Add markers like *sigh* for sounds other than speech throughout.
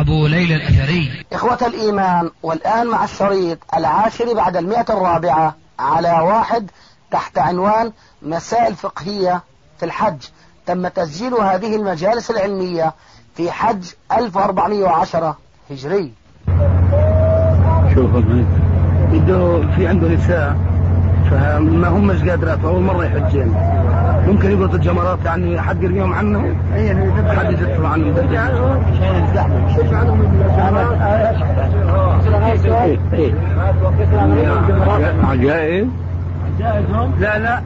أبو ليلى الأثري. إخوة الإيمان والآن مع الشريط العاشر بعد المئة الرابعة على واحد تحت عنوان مسائل فقهية في الحج. تم تسجيل هذه المجالس العلمية في حج 1410 هجري. شوف بده في عنده نساء. فما همش قادرات اول مرة يحجين. ممكن يقعد الجمرات يعني حد يرميهم عنه حد يدفع عنهم. عجائز لا لا.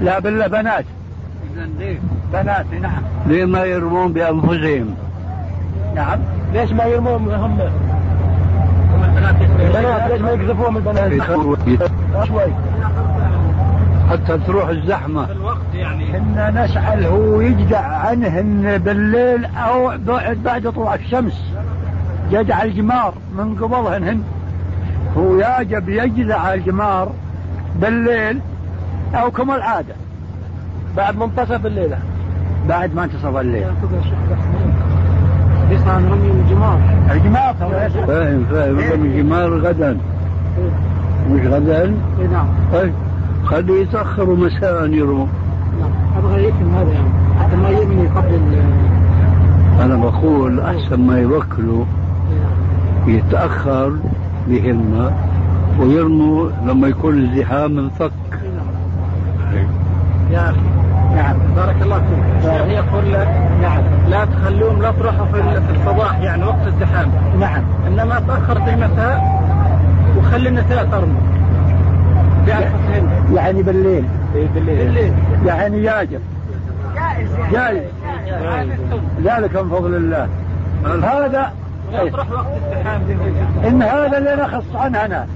لا بالله بنات. بنات نعم. ليه ما يرمون بأنفسهم؟ نعم. ليش ما يرمون هم؟ البنات ليش ما يقذفوهم البنات؟ شوي حتى تروح الزحمة. الوقت يعني. كنا نسأل هو يجدع عنهن بالليل أو بعد طلوع الشمس. يجدع الجمار من قبلهن هن هو يجب يجدع الجمار بالليل أو كما العادة. بعد منتصف الليلة. بعد ما انتصف الليل. يصنع رمي الجمار. الجمار. فاهم فاهم. رمي الجمار غدا. مش غدا؟ اي نعم. طيب. خليه يتأخروا مساء يروم نعم. أبغى يفهم هذا يعني. حتى ما يرمي قبل أنا بقول أحسن ما يوكلوا يتأخر بهمة ويرموا لما يكون الزحام انفك. يا أخي. نعم بارك الله فيك. يعني يقول لك نعم لا تخلوهم لا تروحوا في الصباح يعني وقت الزحام. نعم. إنما تأخر في المساء وخلي النساء ترموا يعني بالليل. بالليل, بالليل. يعني ياجب جائز جائز. ذلك من فضل الله. هذا. تروح وقت الزحام. إن هذا اللي نخص عنه أنا.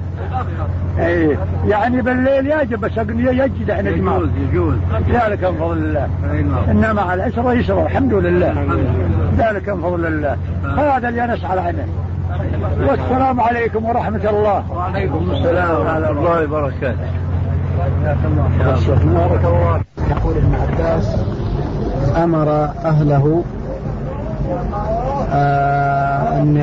إيه. يعني بالليل يجب بس يجد إحنا يجوز يجوز. ذلك من فضل الله. إنما مع العسر يسر الحمد لله. ذلك من فضل الله. هذا اللي نسعى عنه. والسلام عليكم ورحمة الله. وعليكم السلام ورحمة الله وبركاته. بارك الله يقول ابن عباس أمر أهله آه أن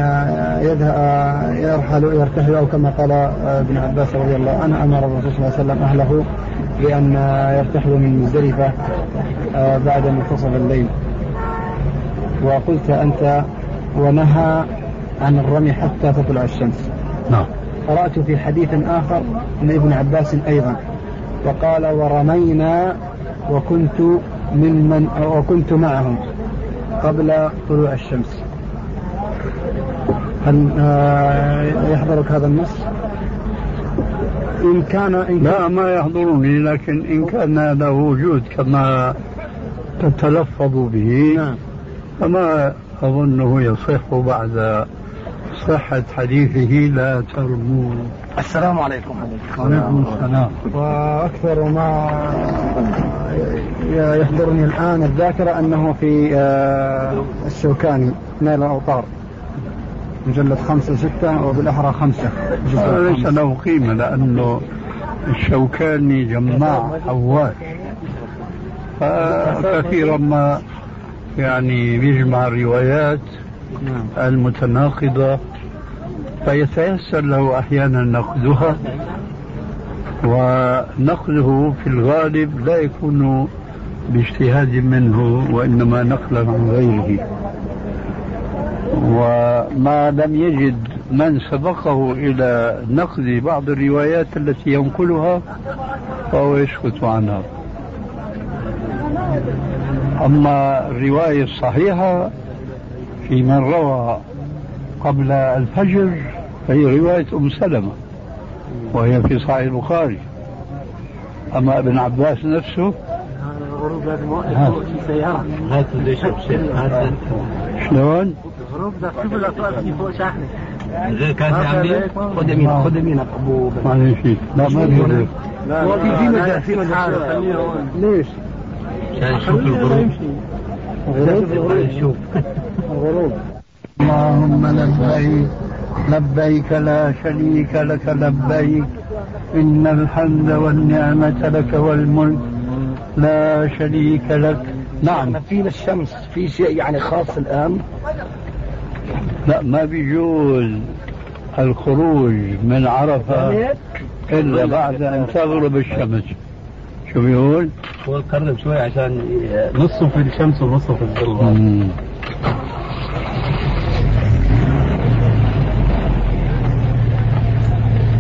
يذهب يرحل يرتحل أو كما قال ابن عباس رضي الله عنه أمر الرسول صلى الله عليه وسلم أهله بأن يرتحلوا من مزدلفة آه بعد منتصف الليل. وقلت أنت ونهى عن الرمي حتى تطلع الشمس. نعم. قرأت في حديث آخر من ابن عباس أيضا. وقال ورمينا وكنت ممن وكنت معهم قبل طلوع الشمس. هل يحضرك هذا النص؟ إن كان إن لا ما يحضرني لكن إن كان له وجود كما تتلفظ به نعم. فما أظنه يصح بعد صحة حديثه لا ترموا السلام عليكم. وعليكم السلام. وأكثر ما يحضرني الآن الذاكرة أنه في الشوكاني نيل الأوطار. مجلد خمسة ستة وبالأحرى خمسة. ليس له قيمة لأنه الشوكاني جماع حواش فكثيرا ما يعني بيجمع الروايات المتناقضة فيتيسر له أحيانا نقدها ونقله في الغالب لا يكون باجتهاد منه وإنما نقلا عن غيره. وما لم يجد من سبقه إلى نقد بعض الروايات التي ينقلها فهو يسكت عنها. أما الرواية الصحيحة في من روى قبل الفجر فهي رواية أم سلمة وهي في صحيح البخاري. أما ابن عباس نفسه شلون؟ الغروب اللهم لبيك لبيك لا شريك لك لبيك إن الحمد والنعمة لك والملك لا شريك لك نعم في للشمس في شيء يعني خاص الان لا ما بيجوز الخروج من عرفة إلا بعد أن تغرب الشمس. شو بيقول؟ هو قرب شوي عشان نصه في الشمس ونصه في الظل.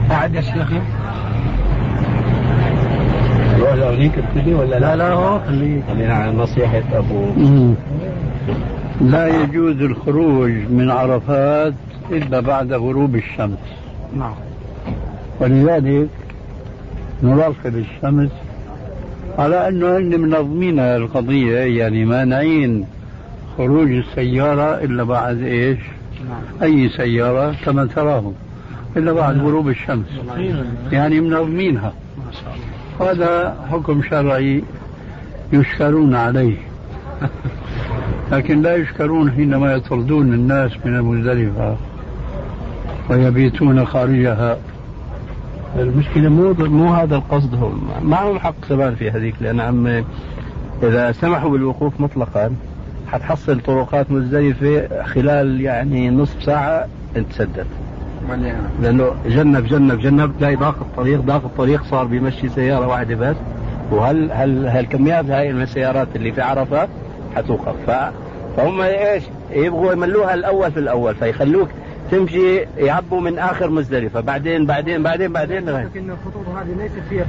قاعد يا شيخ. نروح لهونيك ابتدي ولا لا؟ لا هو خليك. خلينا على نصيحة أبو مم. لا يجوز الخروج من عرفات إلا بعد غروب الشمس. نعم. ولذلك نراقب الشمس على أنه هن منظمين القضية يعني مانعين خروج السيارة إلا بعد إيش؟ أي سيارة كما تراهم إلا بعد غروب الشمس. يعني منظمينها. هذا حكم شرعي يشكرون عليه. *laughs* لكن لا يشكرون حينما يطردون الناس من المزدلفة ويبيتون خارجها. المشكلة مو مو هذا القصد هو. معهم حق كمان في هذيك؟ لأن عم إذا سمحوا بالوقوف مطلقا حتحصل طرقات مزدلفة خلال يعني نصف ساعة انتسدت. لأنه جنب جنب جنب تلاقي ضاق الطريق ضاق الطريق صار بيمشي سيارة واحدة بس. وهل هل هالكميات هاي من السيارات اللي في عرفة حتوقف ف فهم إيش؟ يبغوا يملوها الأول في الأول فيخلوك تمشي يعبوا من آخر مزدلفة. بعدين بعدين بعدين بعدين لغايه لكن الخطوط هذه ليست فيها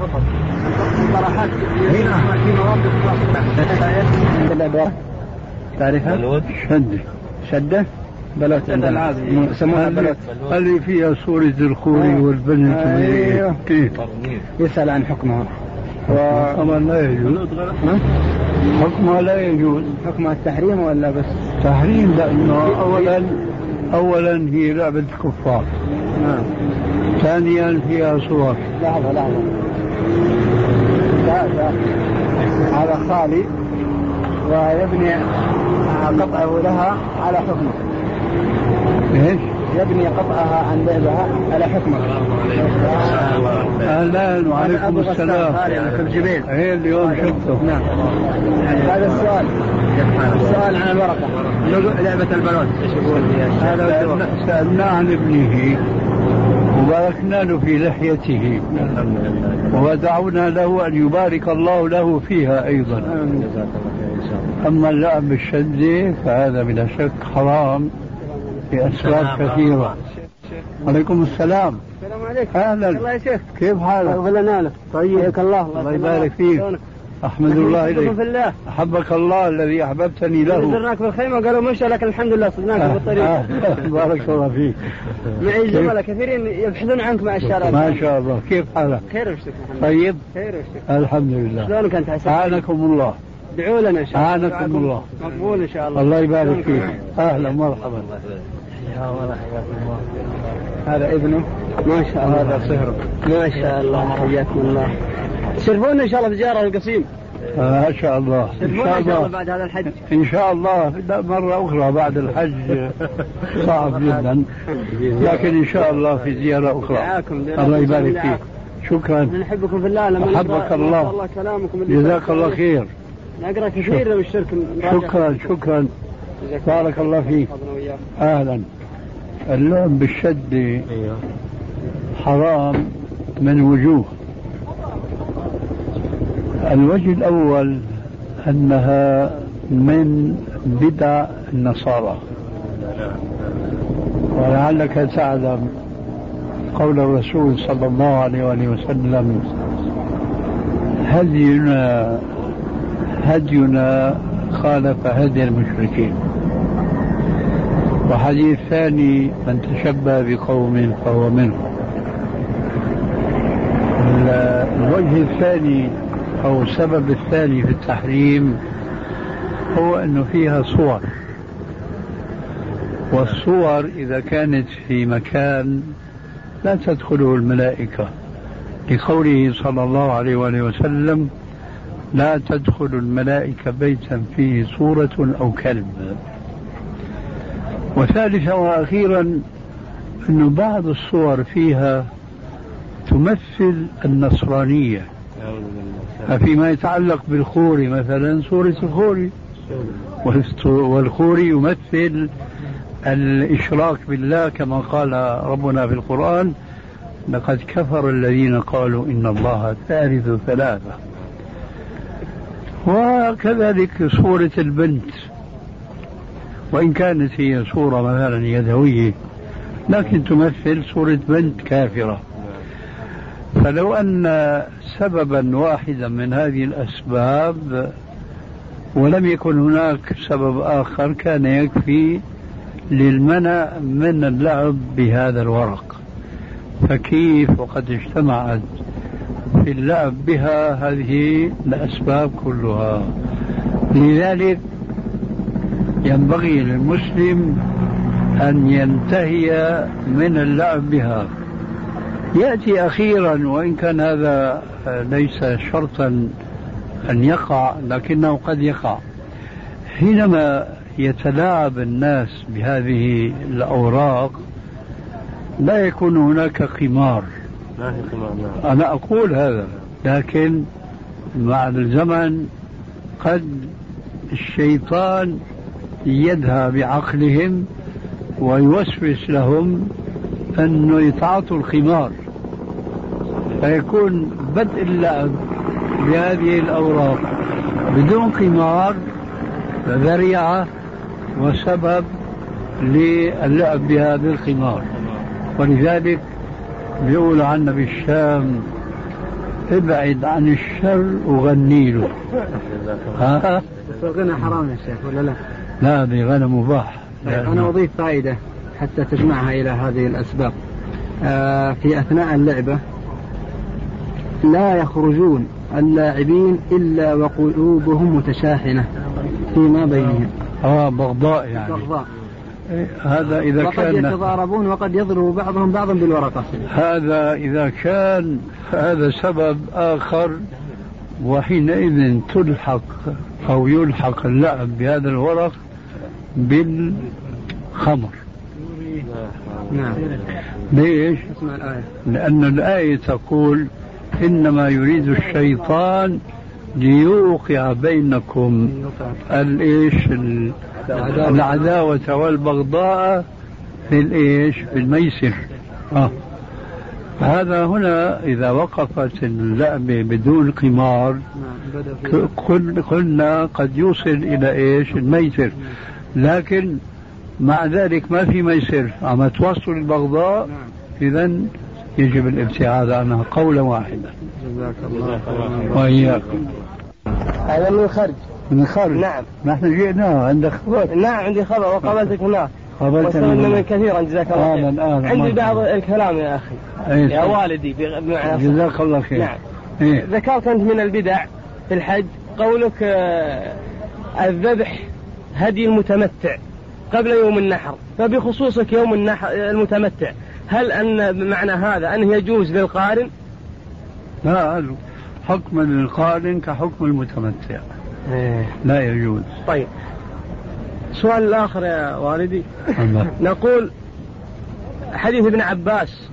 المصطلحات في مواد تعرفها؟ بلوت. شدة. شدة؟ بلوت عندنا. يسموها بلوت. اللي فيها صورة الخوري آه. والبنت. كيف؟ يسأل عن حكمها. طبعا لا يجوز. حكمها لا يجوز. حكمها التحريم ولا بس؟ تحريم لأنه أولا أولا هي لعبة كفار نعم. ثانيا فيها صور لحظة لحظة. هذا خالي ويبني قطعه لها على حكمه. إيش؟ يبني قطعها عن لعبها على حكمه. أهلا وعليكم السلام. في الجبيل اليوم شفته. نعم هذا السؤال. السؤال عن الورقة. لعبة البلوت إيش يقول هذا. سألناه عن ابنه وباركنا له في لحيته. ودعونا له أن يبارك الله له فيها أيضا. أما اللعب بالشدة فهذا بلا شك حرام. لأسباب كثيرة. عليكم السلام. السلام عليكم. أهلا. الله يا شيخ. كيف حالك؟ غلنا له طيب. حياك الله. الله يبارك فيك. شلونك؟ أحمد الله إليك. في الله. أحبك الله الذي أحببتني له. زرناك بالخيمة وقالوا مشى لكن الحمد لله صدناك في الطريق. آه، *laughs* بارك الله فيك. معي زملاء كثيرين يبحثون عنك مع الشارع. ما شاء الله. كيف حالك؟ خير لله طيب. خير وشكرا. الحمد لله. شلونك أنت حسن؟ أعانكم الله. ادعوا لنا إن شاء الله. أعانكم الله. مقبول إن شاء الله. الله يبارك؟ فيك. أهلا مرحبا الله. هذا ابنه. ما شاء الله. هذا صهره. ما شاء الله. حياكم الله. تشرفونا إن شاء الله بزياره القصيم آه، ما شاء الله. إن شاء الله. بعد هذا الحج. إن شاء الله. لا مرة أخرى بعد الحج. *laughs* صعب جدا. لكن إن شاء الله في زيارة أخرى. دعاكم الله يبارك فيك. شكرا. نحبكم في الله لما نقرأ- الله. الله كلامكم جزاك. الله خير. نقرأ كثير من الشرك. شكرا شكرا. بارك الله فيك. أهلا. اللعب بالشدة حرام من وجوه. الوجه الأول أنها من بدع النصارى. ولعلك تعلم قول الرسول صلى الله عليه وسلم هدينا هدينا خالف هدي المشركين. وحديث ثاني من تشبه بقوم فهو منهم ال- الوجه الثاني أو السبب الثاني في التحريم هو أنه فيها صور. والصور إذا كانت في مكان لا تدخله الملائكة. لقوله صلى الله عليه وآله وسلم لا تدخل الملائكة بيتا فيه صورة أو كلب. وثالثا وأخيرا أن بعض الصور فيها تمثل النصرانية. فيما يتعلق بالخوري مثلا صورة الخوري. والخوري يمثل الإشراك بالله كما قال ربنا في القرآن لقد كفر الذين قالوا إن الله ثالث ثلاثة. وكذلك صورة البنت. وإن كانت هي صورة مثلا يدوية لكن تمثل صورة بنت كافرة. فلو أن سببا واحدا من هذه الأسباب ولم يكن هناك سبب آخر كان يكفي للمنع من اللعب بهذا الورق. فكيف وقد اجتمعت في اللعب بها هذه الأسباب كلها؟ لذلك ينبغي للمسلم أن ينتهي من اللعب بها يأتي أخيرا وإن كان هذا ليس شرطا أن يقع لكنه قد يقع. حينما يتلاعب الناس بهذه الأوراق لا يكون هناك قمار. ما في قمار نعم. أنا أقول هذا لكن مع الزمن قد الشيطان يدهى بعقلهم ويوسوس لهم أنه يتعاطوا الخمار. فيكون بدء اللعب بهذه الأوراق بدون قمار ذريعة وسبب للعب بهذا الخمار. ولذلك بيقولوا عنا بالشام ابعد عن الشر وغني له. ها؟ الغنى حرام يا شيخ ولا لا؟ لا هذه غنى مباح. طيب أنا أضيف فائدة حتى تجمعها إلى هذه الأسباب. آه في أثناء اللعبة لا يخرجون اللاعبين إلا وقلوبهم متشاحنة فيما بينهم. آه بغضاء يعني. بغضاء. إيه، هذا إذا وقد كان يتضاربون وقد يضرب بعضهم بعضا بالورقة. هذا إذا كان هذا سبب آخر وحينئذ تلحق أو يلحق اللعب بهذا الورق بالخمر. نعم. ليش؟ لأن الآية تقول إنما يريد الشيطان ليوقع بينكم الإيش ال- العداوة. والبغضاء في الإيش في الميسر. آه. هذا هنا إذا وقفت اللعبة بدون قمار نعم قلنا قد يوصل إلى إيش؟ الميسر. لكن مع ذلك ما في ميسر عم توصل البغضاء نعم. إذا يجب الابتعاد عنها قولا واحدا. جزاك الله خيرا. وإياكم. هذا من الخرج من الخارج. نعم. نحن جئنا عندك خبر. نعم عندي خبر وقابلتك هناك هنا. منك كثيرا جزاك الله خير. أهلاً، عندي مرحبا. بعض الكلام يا أخي. يا. والدي بمعنى. جزاك الله خير. نعم. إيه. ذكرت أنت من البدع في الحج قولك آه، الذبح هدي المتمتع قبل يوم النحر فبخصوصك يوم النحر المتمتع هل أن معنى هذا أنه يجوز للقارن؟ لا حكم القارن كحكم المتمتع؟ لا يجوز. طيب. السؤال الآخر يا والدي. *laughs* نقول حديث ابن عباس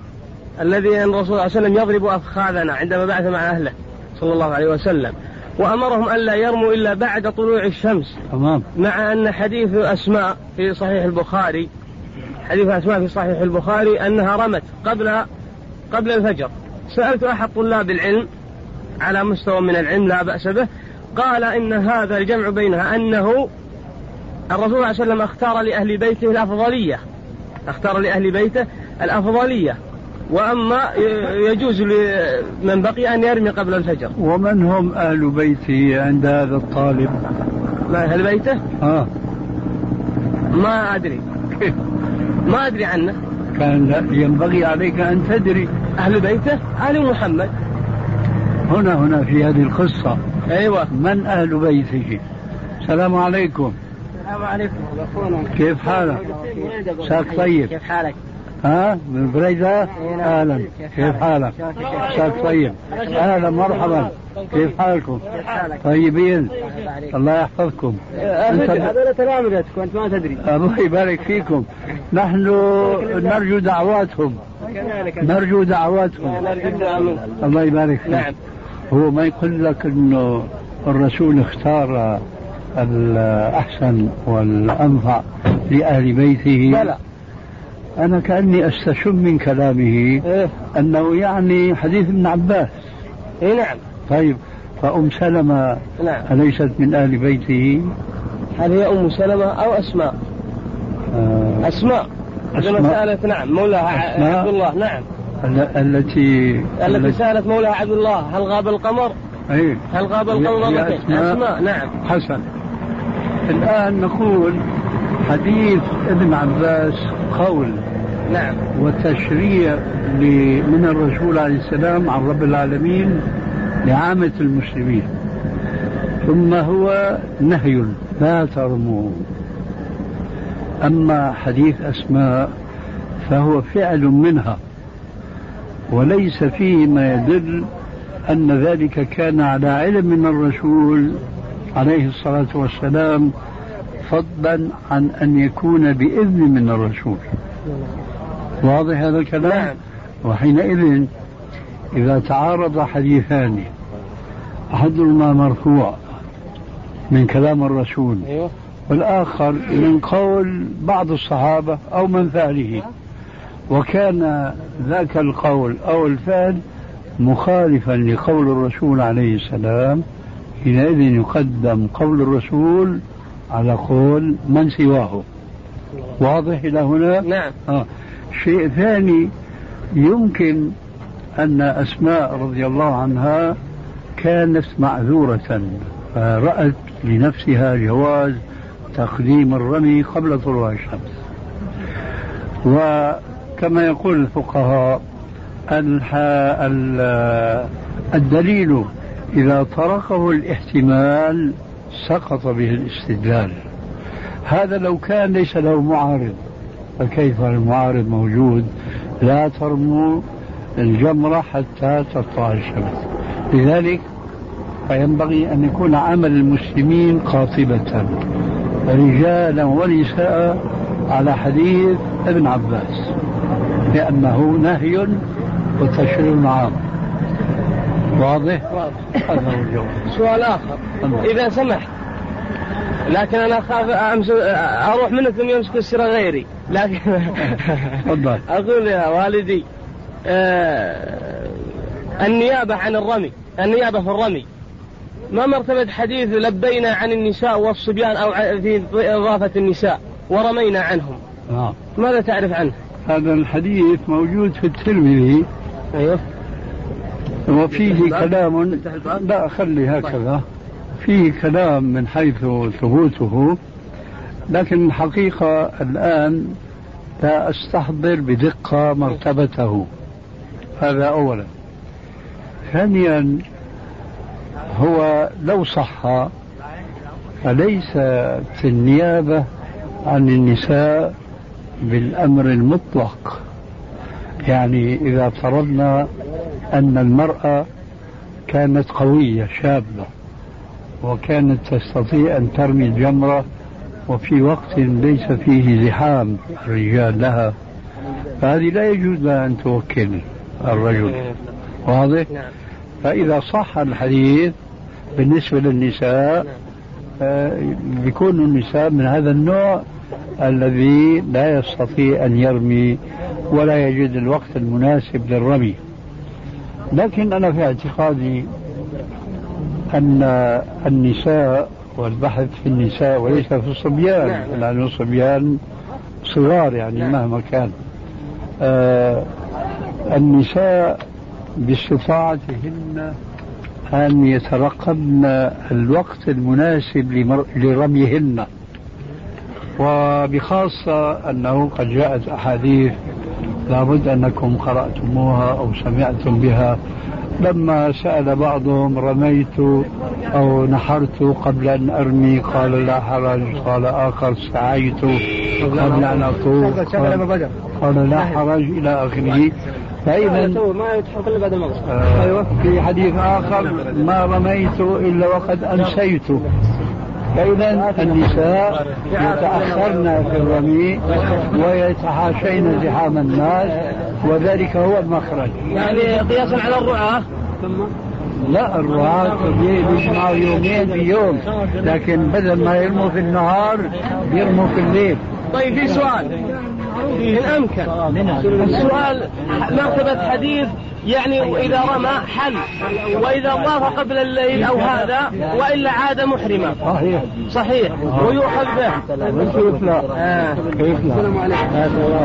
الذي أن الرسول صلى الله عليه وسلم يضرب أفخاذنا عندما بعث مع أهله صلى الله عليه وسلم. وأمرهم ألا يرموا إلا بعد طلوع الشمس. تمام. مع أن حديث أسماء في صحيح البخاري حديث أسماء في صحيح البخاري أنها رمت قبل قبل الفجر. سألت أحد طلاب العلم على مستوى من العلم لا بأس به قال إن هذا الجمع بينها أنه الرسول صلى الله عليه وسلم اختار لأهل بيته الأفضلية. اختار لأهل بيته الأفضلية. وأما يجوز لمن بقي أن يرمي قبل الفجر. ومن هم أهل بيته عند هذا الطالب؟ مع أهل بيته؟ آه. ما أدري. *laughs* ما أدري عنه. كان لا- ينبغي عليك أن تدري. أهل بيته؟ آل محمد. هنا هنا في هذه القصة. أيوة. من أهل بيته؟ السلام عليكم. السلام عليكم. كيف حالك؟ ساك طيب. كيف حالك؟ ها؟ من بريدة؟ أهلا. كيف حالك؟ ساك طيب أهلا مرحبا. كيف حالكم؟ طيبين. الله يحفظكم. هذول تلامذتك وأنت ما تدري. الله يبارك فيكم. نحن نرجو دعواتهم. نرجو دعواتهم. الله يبارك فيك. نعم. هو ما يقول لك إنه الرسول اختار الأحسن والأنفع لأهل بيته؟ بلى. أنا كأني أستشم من كلامه إيه أنه يعني حديث ابن عباس إيه نعم طيب فأم سلمة نعم أليست من أهل بيته؟ هل هي أم سلمة أو أسماء؟ آه أسماء عندما أسماء. سألت نعم مولاها أسماء. عبد الله نعم ال- التي التي سألت مولاها عبد الله هل غاب القمر؟ إيه هل غاب القمر مرتين؟ أسماء. أسماء نعم حسن الآن نقول حديث ابن عباس قول نعم. وتشريع ل- من الرسول عليه السلام عن رب العالمين لعامة المسلمين. ثم هو نهي لا ترموا. أما حديث أسماء فهو فعل منها وليس فيه ما يدل أن ذلك كان على علم من الرسول عليه الصلاة والسلام فضلا عن أن يكون بإذن من الرسول. واضح هذا الكلام؟ نعم. وحينئذ إذا تعارض حديثان أحدهما مرفوع من كلام الرسول أيوه. والآخر من قول بعض الصحابة أو من فعله. وكان ذاك القول أو الفعل مخالفا لقول الرسول عليه السلام حينئذ يقدم قول الرسول على قول من سواه واضح إلى هنا؟ نعم آه. شيء ثاني يمكن أن أسماء رضي الله عنها كانت معذورة فرأت لنفسها جواز تقديم الرمي قبل طلوع الشمس وكما يقول الفقهاء الدليل إذا طرقه الاحتمال سقط به الاستدلال. هذا لو كان ليس له معارض فكيف المعارض موجود؟ لا ترموا الجمرة حتى تطلع الشمس. لذلك فينبغي أن يكون عمل المسلمين قاطبة رجالا ونساء على حديث ابن عباس لأنه نهي وتشريع عام. واضح؟ واضح. هذا هو الجواب. سؤال آخر. إذا سمحت. لكن أنا أخاف أمس أروح منكم يمسك السر غيري. لكن *laughs* تفضل. أقول يا والدي آه النيابة عن الرمي النيابة في الرمي. ما مرتبة حديث لبينا عن النساء والصبيان أو في إضافة النساء ورمينا عنهم. نعم ماذا تعرف عنه؟ هذا الحديث موجود في الترمذي. أيوه. وفيه كلام لا خلي هكذا. فيه كلام من حيث ثبوته لكن الحقيقة الآن لا أستحضر بدقة مرتبته. هذا أولا. ثانيا هو لو صح فليس في النيابة عن النساء بالأمر المطلق. يعني إذا فرضنا أن المرأة كانت قوية شابة وكانت تستطيع أن ترمي الجمرة وفي وقت ليس فيه زحام الرجال لها. فهذه لا يجوز لها أن توكل الرجل. واضح؟ نعم. فإذا صح الحديث بالنسبة للنساء آه، بيكون النساء من هذا النوع الذي لا يستطيع أن يرمي ولا يجد الوقت المناسب للرمي. لكن أنا في اعتقادي أن النساء والبحث في النساء وليس في الصبيان نعم. لأن الصبيان صغار يعني نعم. مهما كان آه النساء باستطاعتهن أن يترقبن الوقت المناسب لرميهن وبخاصة أنه قد جاءت أحاديث لابد أنكم قرأتموها أو سمعتم بها. لما سأل بعضهم رميت أو نحرت قبل أن أرمي قال لا حرج. قال آخر سعيت قبل أن أطوف. قال, قال لا حرج إلى آخره. فإذا آه أيوة في حديث آخر ما رميت إلا وقد أنسيت فإذا النساء يتأخرن في الرمي ويتحاشين زحام الناس وذلك هو المخرج. يعني قياسا على الرعاة؟ لا الرعاة بيجمعوا يومين في يوم لكن بدل ما يرموا في النهار بيرموا في الليل. طيب في سؤال. إن أمكن السؤال مرتبة حديث يعني إذا رمى حل. وإذا طاف قبل الليل أو هذا وإلا عاد محرما. صحيح. صحيح. ويؤخذ به. آه.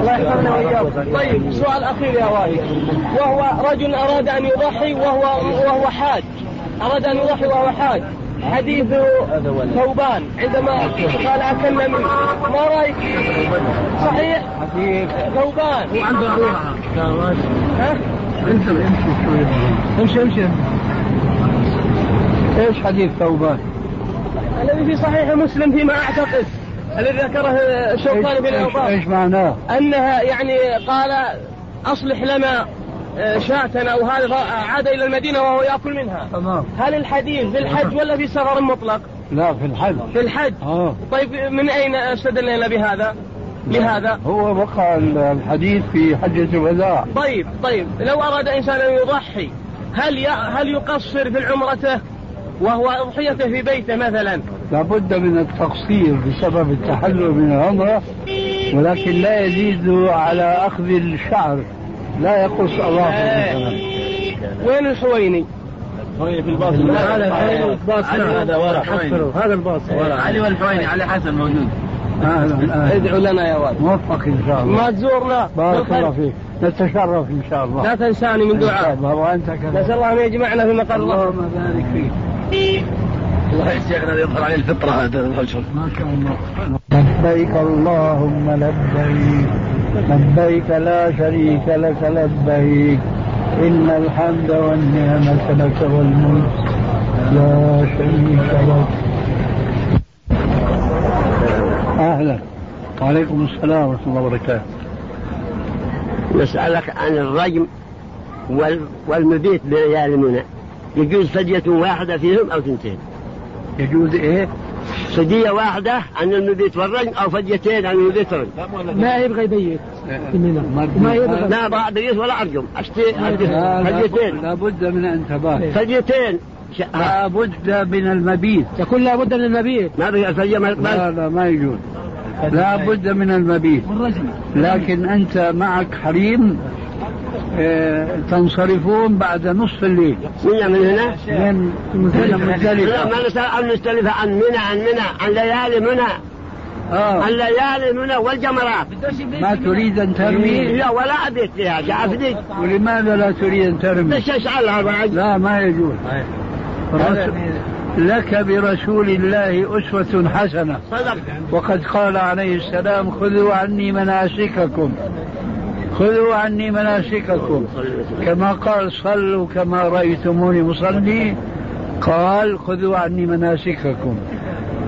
الله يحفظنا وإياكم. طيب سؤال أخير يا والد وهو رجل أراد أن يضحي وهو وهو حاج. أراد أن يضحي وهو حاج. حديث ثوبان عندما قال أكلنا منه ما رأيك صحيح ثوبان ها؟ امشي امشي شوي امشي امشي إيش حديث ثوبان؟ الذي في صحيح مسلم فيما أعتقد الذي ذكره الشوكاني في إيش, الاوطان إيش معناه؟ أنها يعني قال أصلح لنا شاة أو هذا عاد إلى المدينة وهو يأكل منها. تمام. هل الحديث في الحج ولا في سفر مطلق؟ لا في الحج. في الحج. آه. طيب من أين استدلنا بهذا؟ لهذا؟ هو وقع الحديث في حجة الوداع طيب طيب. لو أراد إنسان أن يضحي هل ي... هل يقصر في عمرته وهو أضحيته في بيته مثلا؟ لابد من التقصير بسبب التحلل من العمرة ولكن لا يزيد على أخذ الشعر. لا يقص أظافر مثلا وين الحويني؟ هذا الباص. هذا ورا هذا الباص. ورا. علي والحويني علي حسن موجود. أهلا ادعوا لنا يا والد موفق إن شاء الله. ما تزورنا. بارك الله فيك. نتشرف إن شاء الله. لا تنساني من دعاء. الله. وأنت كذلك. نسأل الله أن يجمعنا في مقر الله. اللهم بارك فيك. والله يا شيخنا يظهر عليه الفطرة هذا الرجل ما شاء الله. لبيك اللهم لبيك. لبيك لا شريك لك لبيك. إن الحمد والنعمة لك والملك. لا شريك لك. أهلا. وعليكم السلام ورحمة الله وبركاته. نسألك عن الرجم وال- والمبيت بليالي منى. يجوز فدية واحدة فيهم أو ثنتين؟ يجوز إيه؟ فدية واحدة عن المبيت والرجم أو فديتين عن المبيت والرجم ما يبغى يبيت. ما يبغى. لا بعد بيت ولا أرجم. أشتي لا فديتين. لابد من انتباه فديتين. ش- لابد من المبيت. يقول لابد من المبيت. ما ما لا ما- لا ما يجوز. لا بد من المبيت. لكن أنت معك حريم. تنصرفون بعد نصف الليل. من من هنا من مزدلفة ما نسأل عن مستلفة عن منى عن منى عن ليالي منى. آه. عن ليالي منى والجمرات. ما تريد أن ترمي؟ لا ولا أبيت فيها شافدي ولماذا لا تريد أن ترمي؟ ليش أشعلها بعد؟ لا ما يجوز. الرسول- لك برسول الله أسوة حسنة. صدق. وقد قال عليه السلام خذوا عني مناسككم. خذوا عني مناسككم. كما قال صلوا كما رأيتموني مصلي. قال خذوا عني مناسككم.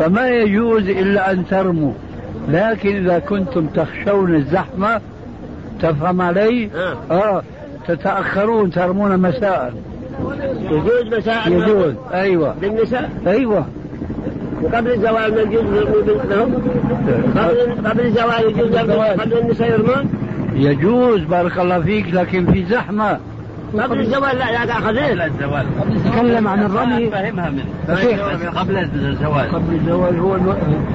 فما يجوز إلا أن ترموا. لكن إذا كنتم تخشون الزحمة تفهم علي؟ آه. آه. تتأخرون ترمون مساء. يجوز مساء يجوز. أيوة. بالنساء؟ أيوة. وقبل الزوال ما يجوز لهم قبل قبل الزوال يجوز قبل النساء يرمون؟ يجوز بارك الله فيك لكن في زحمة. قبل الزوال لا يا اخذين الزوال. تكلم عن الرمي. فهمها من شيخ. قبل الزوال. قبل الزواج هو.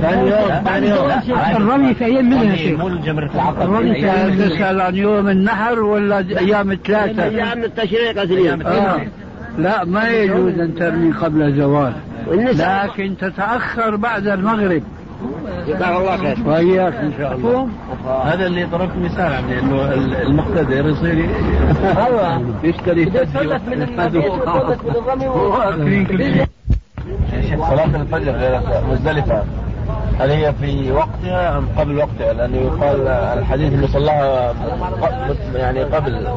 ثاني يوم ثاني يوم الرمي في أيام منها شيخ. العقبة الرمي في أيام تسأل عن يوم النحر ولا أيام الثلاثة. أيام التشريق اثنين آه. لا ما يجوز أن ترمي قبل الزواج والنساء. لكن تتأخر بعد المغرب. جزاك الله خير. وإياك إن شاء الله. هذا اللي ضربت مثال يعني انه المقتدر يصير يشتري من الرمي *laughs* صلاة الفجر مزدلفة. هل هي في وقتها أم قبل وقتها؟ لأنه يقال الحديث اللي صلاها يعني قبل.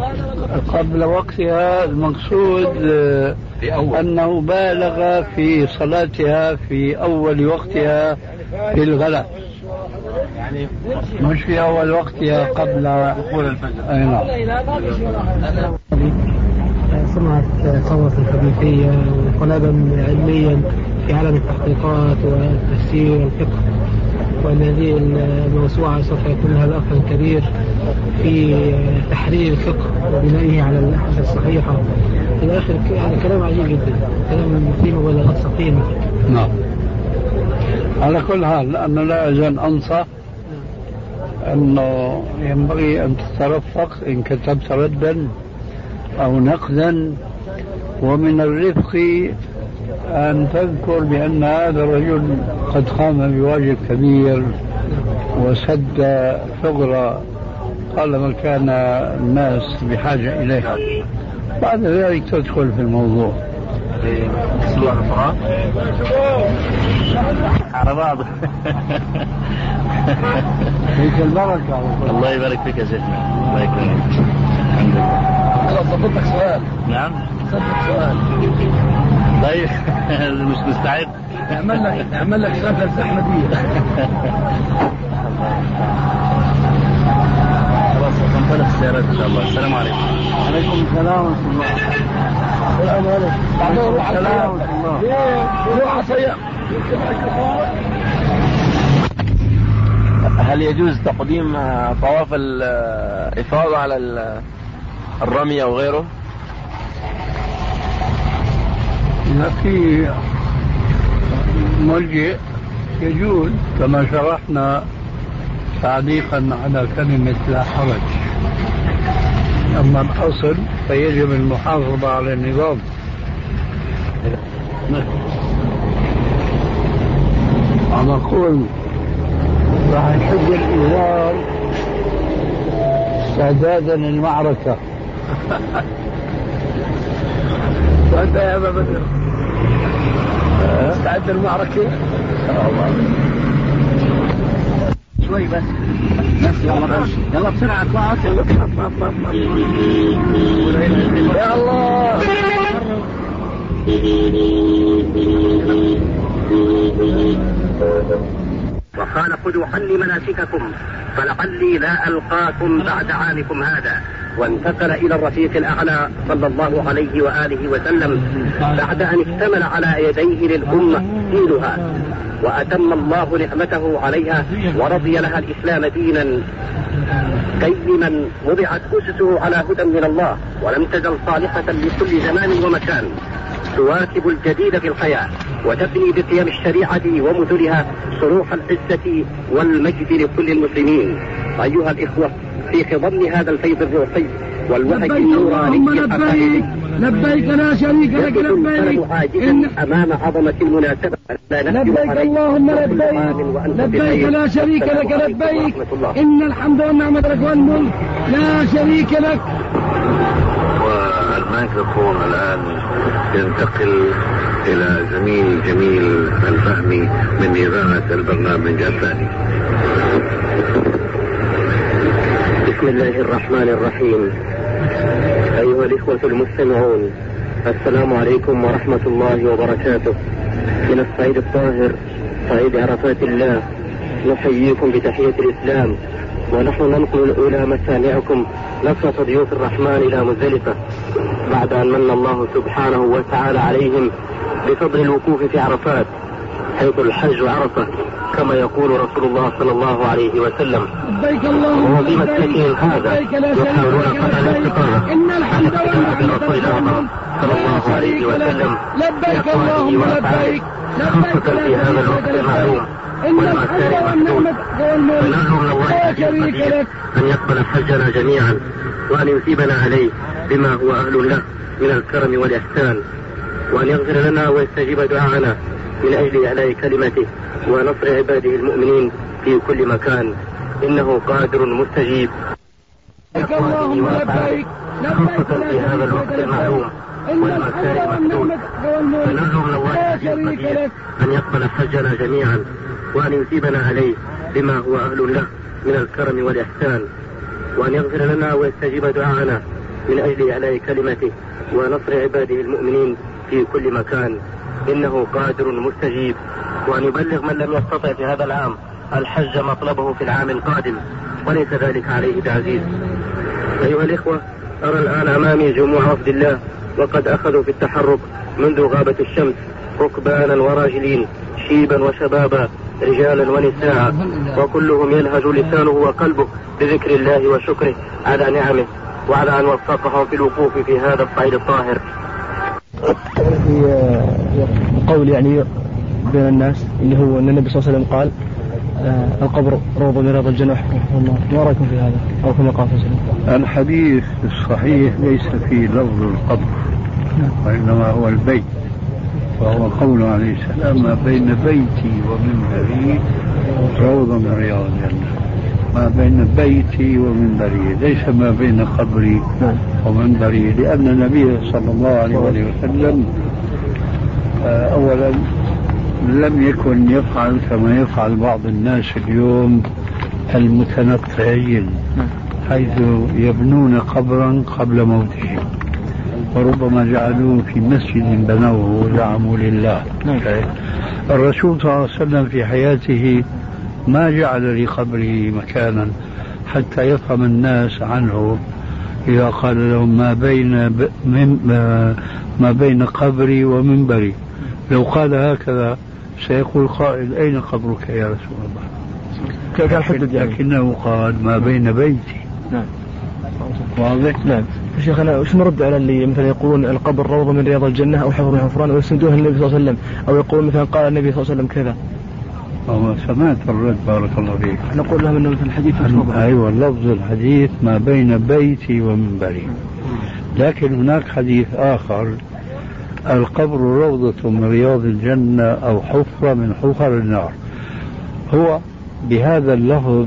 قبل وقتها المقصود في أول. أنه بالغ في صلاتها في أول وقتها. في الغلاء يعني مش في أول وقتها قبل دخول الفجر. أي نعم. صنعت ثورة حديثية وانقلابا علميا في عالم التحقيقات والتفسير والفقه وأن هذه الموسوعة سوف يكون لها أثر كبير في تحرير الفقه وبنائه على الأحاديث الصحيحة. إلى آخر يعني كلام عجيب جدا كلام فيه مبالغات سقيمة نعم. على كل حال أنا لا أزال أنصح أنه ينبغي أن تترفق إن كتبت ردا أو نقدا ومن الرفق أن تذكر بأن هذا الرجل قد قام بواجب كبير وسد ثغرة طالما كان الناس بحاجة إليها. بعد ذلك تدخل في الموضوع. على بعض. فيك البركة الله يبارك فيك يا شيخنا. الله يكرمك. الحمد لله. خلاص ضبطك سؤال. نعم. صدق سؤال. طيب. *laughs* مش مستعد. اعمل لك اعمل لك غفله احمديه *laughs* ننطلق السيارات ان شاء الله السلام عليكم عليكم السلام ورحمة الله السلام عليكم السلام ورحمة الله روح هل يجوز تقديم طواف الإفاضة على الرمي أو غيره؟ إذا في ملجئ يجوز كما شرحنا تعليقا على كلمة لا حرج. أما الأصل فيجب المحافظة على النظام. على قول راح نحج الإزار استعدادا للمعركة. *laughs* وانت يا أبا بدر. استعد للمعركة؟ شوي بس. بس يلا يلا بسرعة اطلع يا الله. وقال خذوا عني مناسككم فلعلي لا ألقاكم بعد عامكم هذا. وانتقل إلى الرفيق الأعلى صلى الله عليه وآله وسلم بعد أن اكتمل على يديه للأمة دينها وأتم الله نعمته عليها ورضي لها الإسلام دينا قيما وضعت أسسه على هدى من الله ولم تزل صالحة لكل زمان ومكان. تواكب الجديد في الحياة وتبني بقيم الشريعة ومثلها صروح العزة والمجد لكل المسلمين. أيها الإخوة في خضم هذا الفيض الروحي النوراني اللهم لبيك لبيك لا شريك لك لبيك. إن أمام عظمة المناسبة. لبيك. اللهم لبيك. لبيك. لا شريك لك لبيك. إن الحمد والنعمة لك والملك. لا شريك لك. والميكروفون الآن ينتقل إلى زميل جميل الفهمي من إذاعة البرنامج الثاني. بسم الله الرحمن الرحيم. أيها الإخوة المستمعون السلام عليكم ورحمة الله وبركاته. من الصعيد الطاهر صعيد عرفات الله نحييكم بتحية الإسلام. ونحن ننقل إلى مسامعكم نصرة ضيوف الرحمن إلى مزدلفة بعد أن من الله سبحانه وتعالى عليهم بفضل الوقوف في عرفات. حيث الحج عرفة كما يقول رسول الله صلى الله عليه وسلم. لبيك اللهم وفي مسلكهم هذا يحاولون قطع الاستقامة إن الحمد والنعمة الله صلى الله عليه وسلم لبيك اللهم لبيك. خاصة في هذا الوقت المعلوم الحمد المحدود فنرجو من الله أن يقبل حجنا جميعا وأن يثيبنا عليه بما هو أهل له من الكرم والإحسان وأن يغفر لنا ويستجيب دعاءنا. من أجل إعلاء كلمته ونصر عباده المؤمنين في كل مكان. إنه قادر مستجيب. اللهم لبيك. خاصة في هذا الوقت المعلوم الحمد المحدود فنرجو من الله لك. أن يقبل حجنا جميعا وأن يثيبنا عليه بما هو أهل له من الكرم والإحسان. وأن يغفر لنا ويستجيب دعاءنا من أجل إعلاء كلمته ونصر عباده المؤمنين في كل مكان. إنه قادر مستجيب. وأن يبلغ من لم يستطع في هذا العام الحج مطلبه في العام القادم. وليس ذلك عليه بعزيز أيها الإخوة أرى الآن أمامي جموع وفد الله وقد أخذوا في التحرك منذ غابة الشمس ركبانا وراجلين شيبا وشبابا رجالا ونساء. وكلهم يلهج لسانه وقلبه بذكر الله وشكره على نعمه وعلى أن وفقهم في الوقوف في هذا الصعيد الطاهر. في قول يعني بين الناس اللي هو أن النبي صلى الله عليه وسلم قال آه، القبر روض من رياض الجنة الله ما رايكم في هذا؟ أو كما قال الحديث الصحيح ليس فيه لفظ القبر وإنما هو البيت وهو قوله عليه السلام ما بين بيتي ومنبري روضة من رياض الجنة ما بين بيتي ومنبري ليس ما بين قبري ومنبري لأن النبي صلى الله عليه وسلم آه، أولا لم يكن يفعل كما يفعل بعض الناس اليوم المتنطعين حيث يبنون قبرا قبل موتهم وربما جعلوه في مسجد بنوه وزعموا لله. الرسول صلى الله عليه وسلم في حياته ما جعل لقبره مكانا حتى يفهم الناس عنه. إذا قال لهم ما بين ب... من... ما بين قبري ومنبري. لو قال هكذا سيقول قائل أين قبرك يا رسول الله؟ كان حدد يعني لكنه قال ما بين بيتي. نعم. واضح؟ نعم. شيخنا وش نرد على اللي مثلا يقولون القبر روضة من رياض الجنة أو حفر من حفران ويسندوها للنبي صلى الله عليه وسلم؟ أو يقولون مثلا قال النبي صلى الله عليه وسلم كذا؟ هو سمعت الرد بارك الله فيك. نقول لهم إنه الحديث أيوه لفظ الحديث ما بين بيتي ومنبري. لكن هناك حديث آخر القبر روضة من رياض الجنة أو حفرة من حفر النار. هو بهذا اللفظ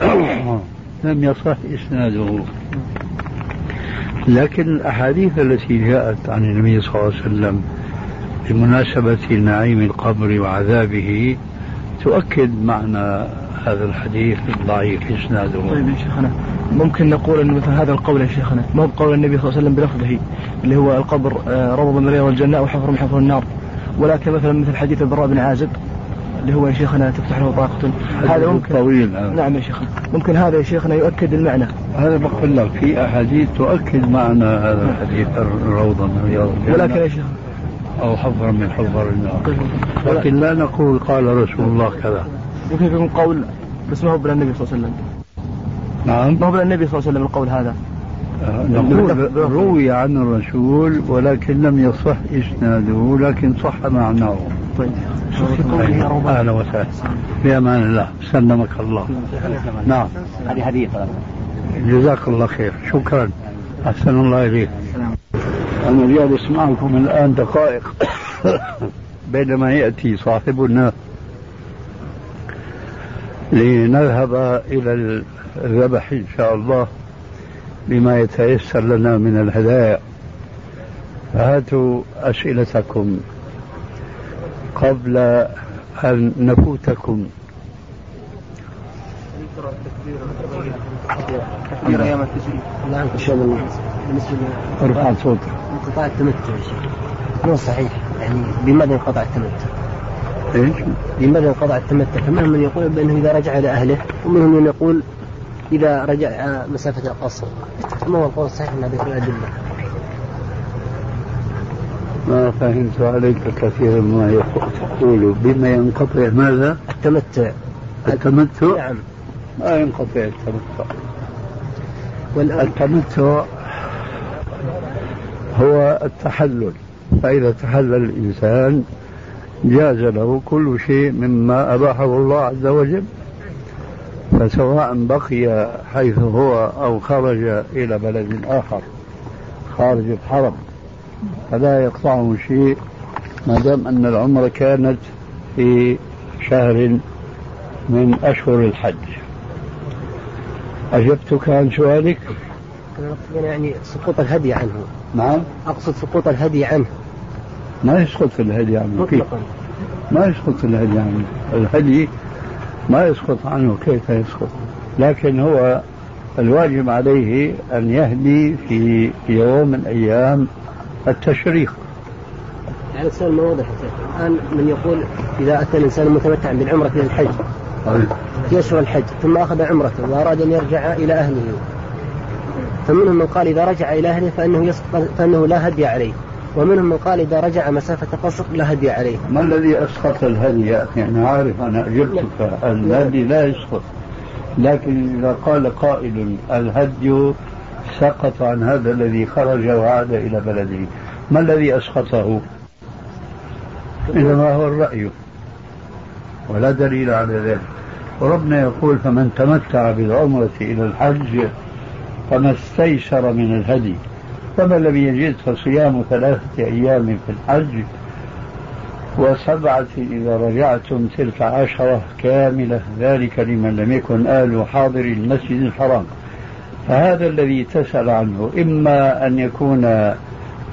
*coughs* لم يصح إسناده. لكن الأحاديث التي جاءت عن النبي صلى الله عليه وسلم بمناسبة نعيم القبر وعذابه تؤكد معنى هذا الحديث الضعيف إسناده؟ طيب يا شيخنا ممكن نقول أن مثلا هذا القول يا شيخنا ما هو بقول النبي صلى الله عليه وسلم بلفظه اللي هو القبر آه، روض من رياض الجنة أو حفر من حفر النار. ولكن مثلا مثل حديث البراء بن عازب اللي هو يا شيخنا تفتح له طاقة. هذا ممكن طويل هذا. نعم يا شيخنا ممكن هذا يا شيخنا يؤكد المعنى. هذا بقول لك في أحاديث تؤكد معنى هذا الحديث الروضة من رياض الجنة ولكن يا شيخنا أو حفر من حفر النار لكن لا نقول قال رسول الله كذا. يمكن يكون قول بس ما هو النبي صلى الله عليه وسلم. نعم. ما هو النبي صلى الله عليه وسلم القول هذا؟ آه، نقول روي عن الرسول ولكن لم يصح إسناده لكن صح معناه. طيب. أهلا وسهلا بأمان الله. سلمك الله. نعم. هذه هدية جزاك الله خير. شكرا. أحسن الله إليك. أنا جالس معكم الآن دقائق. *coughs* بينما يأتي صاحبنا لنذهب إلى الذبح إن شاء الله بما يتيسر لنا من الهدايا. فهاتوا أسئلتكم قبل أن نفوتكم. تكبير أيام التشريق نعم. إن شاء الله بالنسبة أرفع صوتك. انقطاع التمتع يا شيخ مو صحيح يعني بماذا انقطع التمتع؟ إيش؟ لماذا انقطع التمتع؟ فمنهم من يقول بأنه إذا رجع إلى أهله ومنهم من يقول إذا رجع مسافة القصر ما هو القول الصحيح من هذه الادله؟ ما فهمت عليك كثيرا ما تقول بما ينقطع ماذا؟ التمتع التمتع؟ نعم ما ينقطع التمتع التمتع هو التحلل. فإذا تحلل الإنسان جاز له كل شيء مما أباحه الله عز وجل. فسواء بقي حيث هو أو خرج إلى بلد آخر خارج الحرم فلا يقطعه شيء ما دام أن العمرة كانت في شهر من أشهر الحج. أجبتك عن سؤالك؟ يعني سقوط الهدي عنه. نعم. أقصد سقوط الهدي عنه. ما يسقط في الهدي عنه مطلقا. ما يسقط في الهدي عنه. الهدي ما يسقط عنه كيف يسقط؟ لكن هو الواجب عليه أن يهدي في يوم من أيام التشريق. يعني السؤال ما واضح الآن من يقول إذا أتى الإنسان متمتعا بالعمرة إلى الحج أشهر الحج ثم أخذ عمرته وأراد أن يرجع إلى أهله فمنهم من قال إذا رجع إلى أهله فإنه, يسقط فإنه لا هدي عليه. ومنهم من قال إذا رجع مسافة قصر لا هدي عليه. ما الذي أسقط الهدي يا أخي؟ أنا عارف أنا أجبتك. الهدي لا يسقط. لكن إذا قال قائل الهدي سقط عن هذا الذي خرج وعاد إلى بلده. ما الذي أسقطه؟ إنما هو الرأي. ولا دليل على ذلك. وربنا يقول فمن تمتع بالعمرة إلى الحج فما استيسر من الهدي فمن لم يجد فصيام ثلاثة أيام في الحج وسبعة إذا رجعتم تلك عشرة كاملة ذلك لمن لم يكن آل حاضر المسجد الحرام. فهذا الذي تسأل عنه إما أن يكون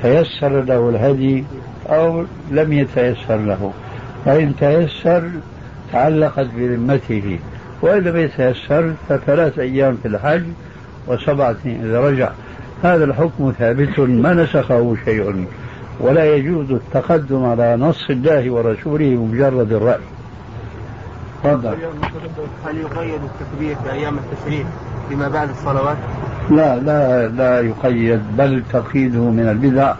تيسر له الهدي أو لم يتيسر له. فإن تيسر تعلقت بذمته وإن لم يتيسر فثلاث أيام في الحج وسبعة إذا رجع. هذا الحكم ثابت ما نسخه شيء. ولا يجوز التقدم على نص الله ورسوله بمجرد الرأي. تفضل. هل يقيد التكبير في أيام التشريق فيما بعد الصلوات؟ لا لا لا يقيد بل تقييده من البدع.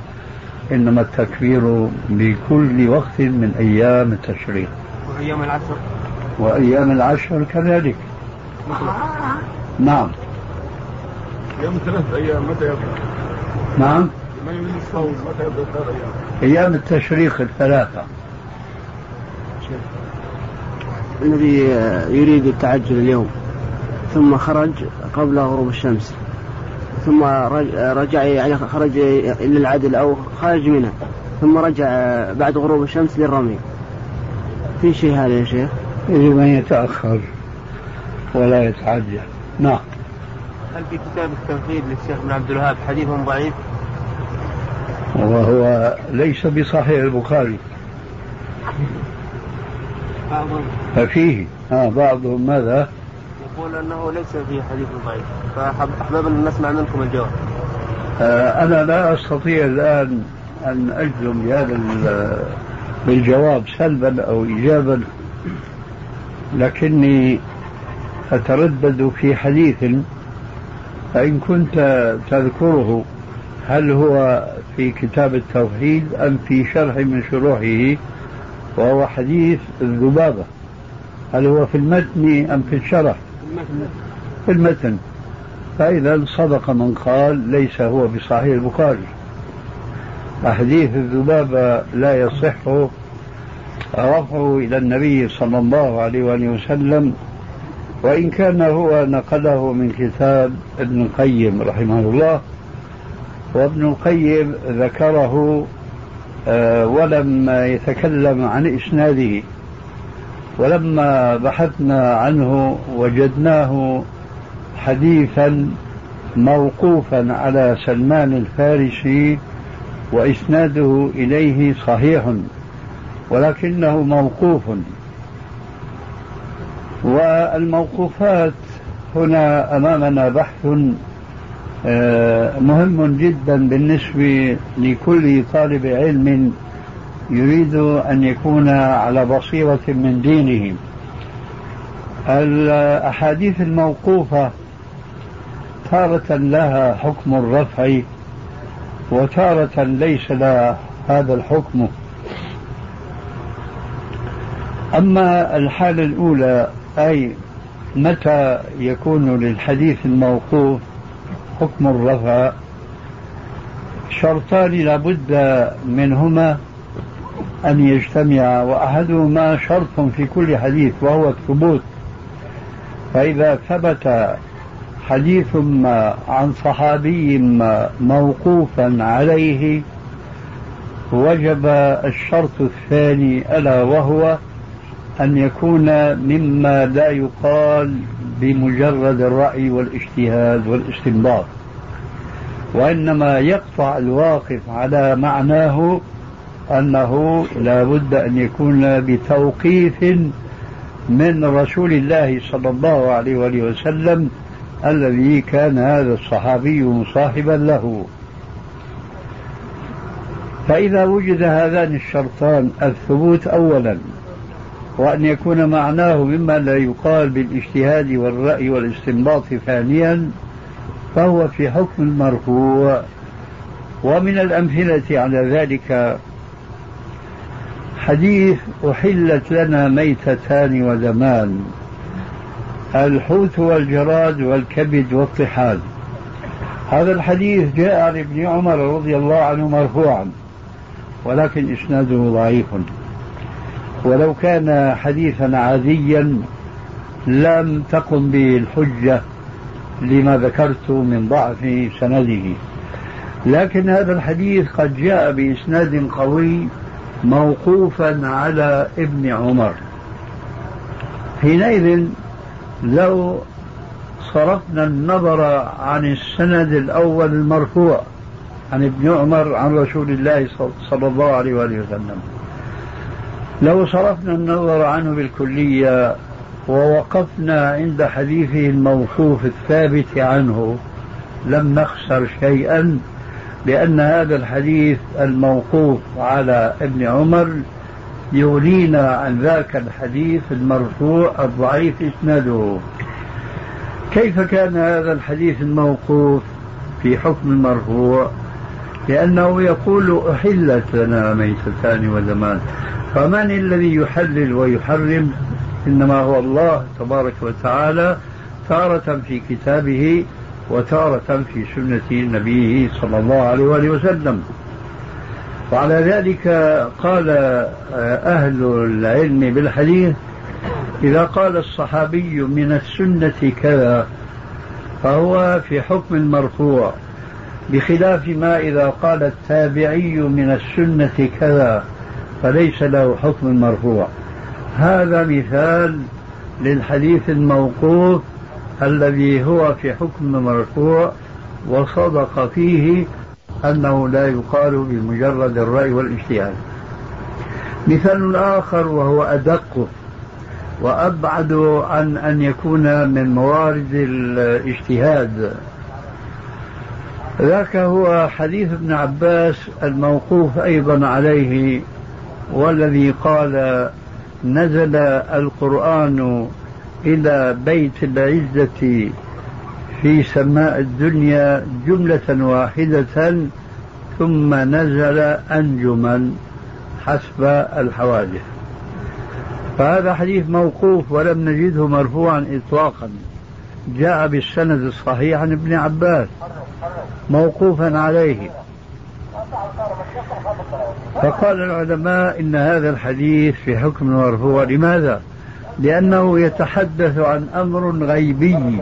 إنما التكبير بكل وقت من أيام التشريق. وأيام العشر؟ وأيام العشر كذلك. نعم. أيام ثلاث أيام متى يبدأ؟ نعم. ما يريد الصوم متى يبدأ ثلاث أيام؟ أيام التشريق الثلاثة. الذي يريد التعجل اليوم. ثم خرج قبل غروب الشمس. ثم رجع يعني خرج إلى العدل أو خرج منها. ثم رجع بعد غروب الشمس للرمي. في شيء هذا يا شيخ؟ يجب أن يتأخر ولا يتعجل. نعم. هل في كتاب التوحيد للشيخ ابن عبد الوهاب حديث ضعيف؟ وهو ليس بصحيح البخاري بعضهم ففيه آه بعضهم ماذا؟ يقول أنه ليس فيه حديث ضعيف فاحببنا أن نسمع منكم الجواب. آه أنا لا أستطيع الآن أن أجزم بهذا بالجواب سلبا أو ايجابا لكني أتردد في حديث فإن كنت تذكره هل هو في كتاب التوحيد أم في شرح من شروحه؟ وهو حديث الذبابة. هل هو في المتن أم في الشرح؟ في المتن. فإذا صدق من قال ليس هو بصحيح البخاري. حديث الذبابة لا يصح رفعه إلى النبي صلى الله عليه وآله وسلم وإن كان هو نقله من كتاب ابن القيم رحمه الله وابن القيم ذكره آه، ولم يتكلم عن إسناده ولما بحثنا عنه وجدناه حديثا موقوفا على سلمان الفارسي وإسناده إليه صحيح ولكنه موقوف. والموقوفات هنا أمامنا بحث آه، مهم جدا بالنسبة لكل طالب علم يريد أن يكون على بصيرة من دينه. الأحاديث الموقوفة تارة لها حكم الرفع وتارة ليس لها هذا الحكم. أما الحالة الأولى أي متى يكون للحديث الموقوف حكم الرفع؟ شرطان لابد منهما أن يجتمعا وأحدهما شرط في كل حديث وهو الثبوت. فإذا ثبت حديث ما عن صحابي ما موقوفا عليه وجب الشرط الثاني ألا وهو أن يكون مما لا يقال بمجرد الرأي والاجتهاد والاستنباط وإنما يقطع الواقف على معناه أنه لا بد أن يكون بتوقيف من رسول الله صلى الله عليه وآله وسلم الذي كان هذا الصحابي مصاحبا له. فإذا وجد هذان الشرطان الثبوت أولا وأن يكون معناه مما لا يقال بالاجتهاد والرأي والاستنباط ثانيا فهو في حكم المرفوع. ومن الأمثلة على ذلك حديث أحلت لنا ميتتان ودمان الحوت والجراد والكبد والطحال. هذا الحديث جاء عن ابن عمر رضي الله عنه مرفوعا ولكن إسناده ضعيف. ولو كان حديثا عاديا لم تقم به الحجة لما ذكرت من ضعف سنده. لكن هذا الحديث قد جاء بإسناد قوي موقوفا على ابن عمر. حينئذ لو صرفنا النظر عن السند الأول المرفوع عن ابن عمر عن رسول الله صلى الله عليه وسلم. لو صرفنا النظر عنه بالكلية ووقفنا عند حديثه الموقوف الثابت عنه لم نخسر شيئا لأن هذا الحديث الموقوف على ابن عمر يغنينا عن ذاك الحديث المرفوع الضعيف إسناده. كيف كان هذا الحديث الموقوف في حكم المرفوع؟ لأنه يقول أحلت لنا ميتتان ودمان فمن الذي يحلل ويحرم؟ إنما هو الله تبارك وتعالى تارة في كتابه وتارة في سنة نبيه صلى الله عليه وآله وسلم. وعلى ذلك قال أهل العلم بالحديث إذا قال الصحابي من السنة كذا فهو في حكم المرفوع. بخلاف ما إذا قال التابعي من السنة كذا فليس له حكم المرفوع هذا مثال للحديث الموقوف الذي هو في حكم المرفوع وصدق فيه أنه لا يقال بمجرد الرأي والاجتهاد. مثال آخر وهو أدق وأبعد عن أن يكون من موارد الاجتهاد. ذاك هو حديث ابن عباس الموقوف أيضا عليه والذي قال نزل القرآن إلى بيت العزة في سماء الدنيا جملة واحدة ثم نزل أنجما حسب الحوادث. فهذا حديث موقوف ولم نجده مرفوعا إطلاقا. جاء بالسند الصحيح عن ابن عباس موقوفا عليه فقال العلماء إن هذا الحديث في حكم المرفوع لماذا؟ لأنه يتحدث عن أمر غيبي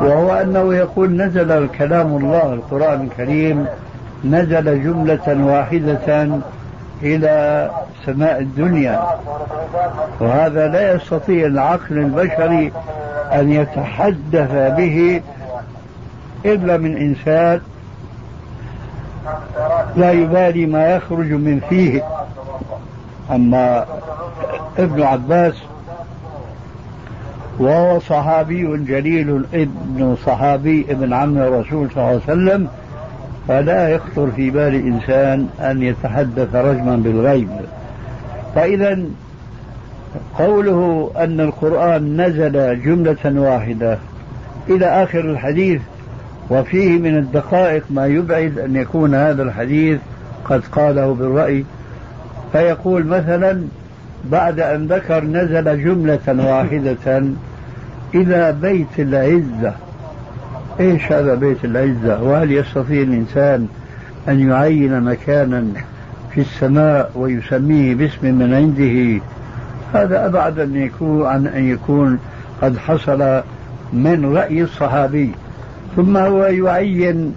وهو أنه يقول نزل كلام الله القرآن الكريم نزل جملة واحدة إلى سماء الدنيا. وهذا لا يستطيع العقل البشري أن يتحدث به إلا من إنسان لا يبالي ما يخرج من فيه. أما ابن عباس وهو صحابي جليل ابن صحابي ابن عم الرسول صلى الله عليه وسلم فلا يخطر في بال إنسان أن يتحدث رجما بالغيب. فإذا قوله أن القرآن نزل جملة واحدة إلى آخر الحديث وفيه من الدقائق ما يبعد أن يكون هذا الحديث قد قاله بالرأي فيقول مثلا بعد أن ذكر نزل جملة واحدة إلى بيت العزة. إيش هذا بيت العزة؟ وهل يستطيع الإنسان أن يعين مكانا؟ في السماء ويسميه باسم من عنده. هذا أبعد أن يكون عن أن يكون قد حصل من رأي الصحابي. ثم هو يعين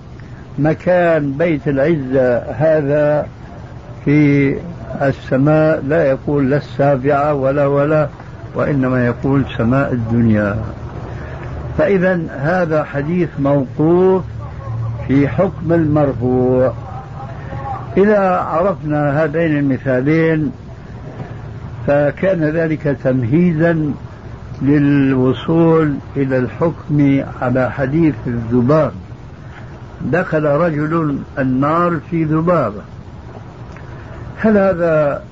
مكان بيت العزة. هذا في السماء لا يقول لا السابعة ولا ولا وإنما يقول سماء الدنيا. فإذا هذا حديث موقوف في حكم المرفوع. إذا عرفنا هذين المثالين فكان ذلك تمهيدا للوصول إلى الحكم على حديث الذباب. دخل رجل النار في ذبابة. هل هذا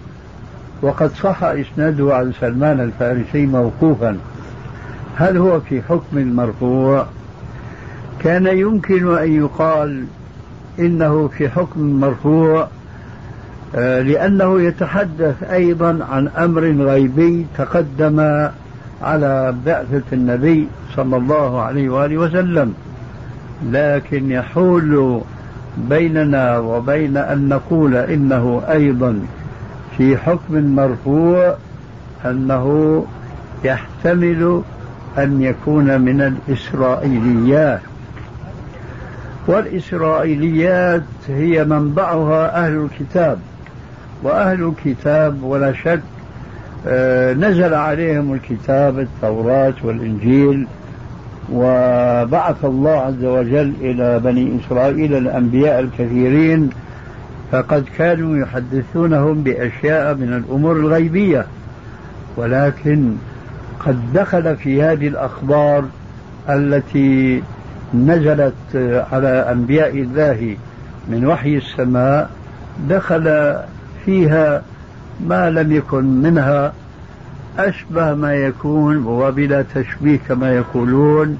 وقد صح إسناده عن سلمان الفارسي موقوفا؟ هل هو في حكم المرفوع؟ كان يمكن أن يقال إنه في حكم مرفوع آه، لأنه يتحدث أيضا عن أمر غيبي تقدم على بعثة النبي صلى الله عليه وآله وسلم. لكن يحول بيننا وبين أن نقول إنه أيضا في حكم مرفوع أنه يحتمل أن يكون من الإسرائيليات. والإسرائيليات هي منبعها أهل الكتاب وأهل الكتاب ولا شك آه، نزل عليهم الكتاب التوراة والإنجيل وبعث الله عز وجل إلى بني إسرائيل الأنبياء الكثيرين فقد كانوا يحدثونهم بأشياء من الأمور الغيبية. ولكن قد دخل في هذه الأخبار التي نزلت على أنبياء الله من وحي السماء دخل فيها ما لم يكن منها أشبه ما يكون وبلا تشبيه كما يقولون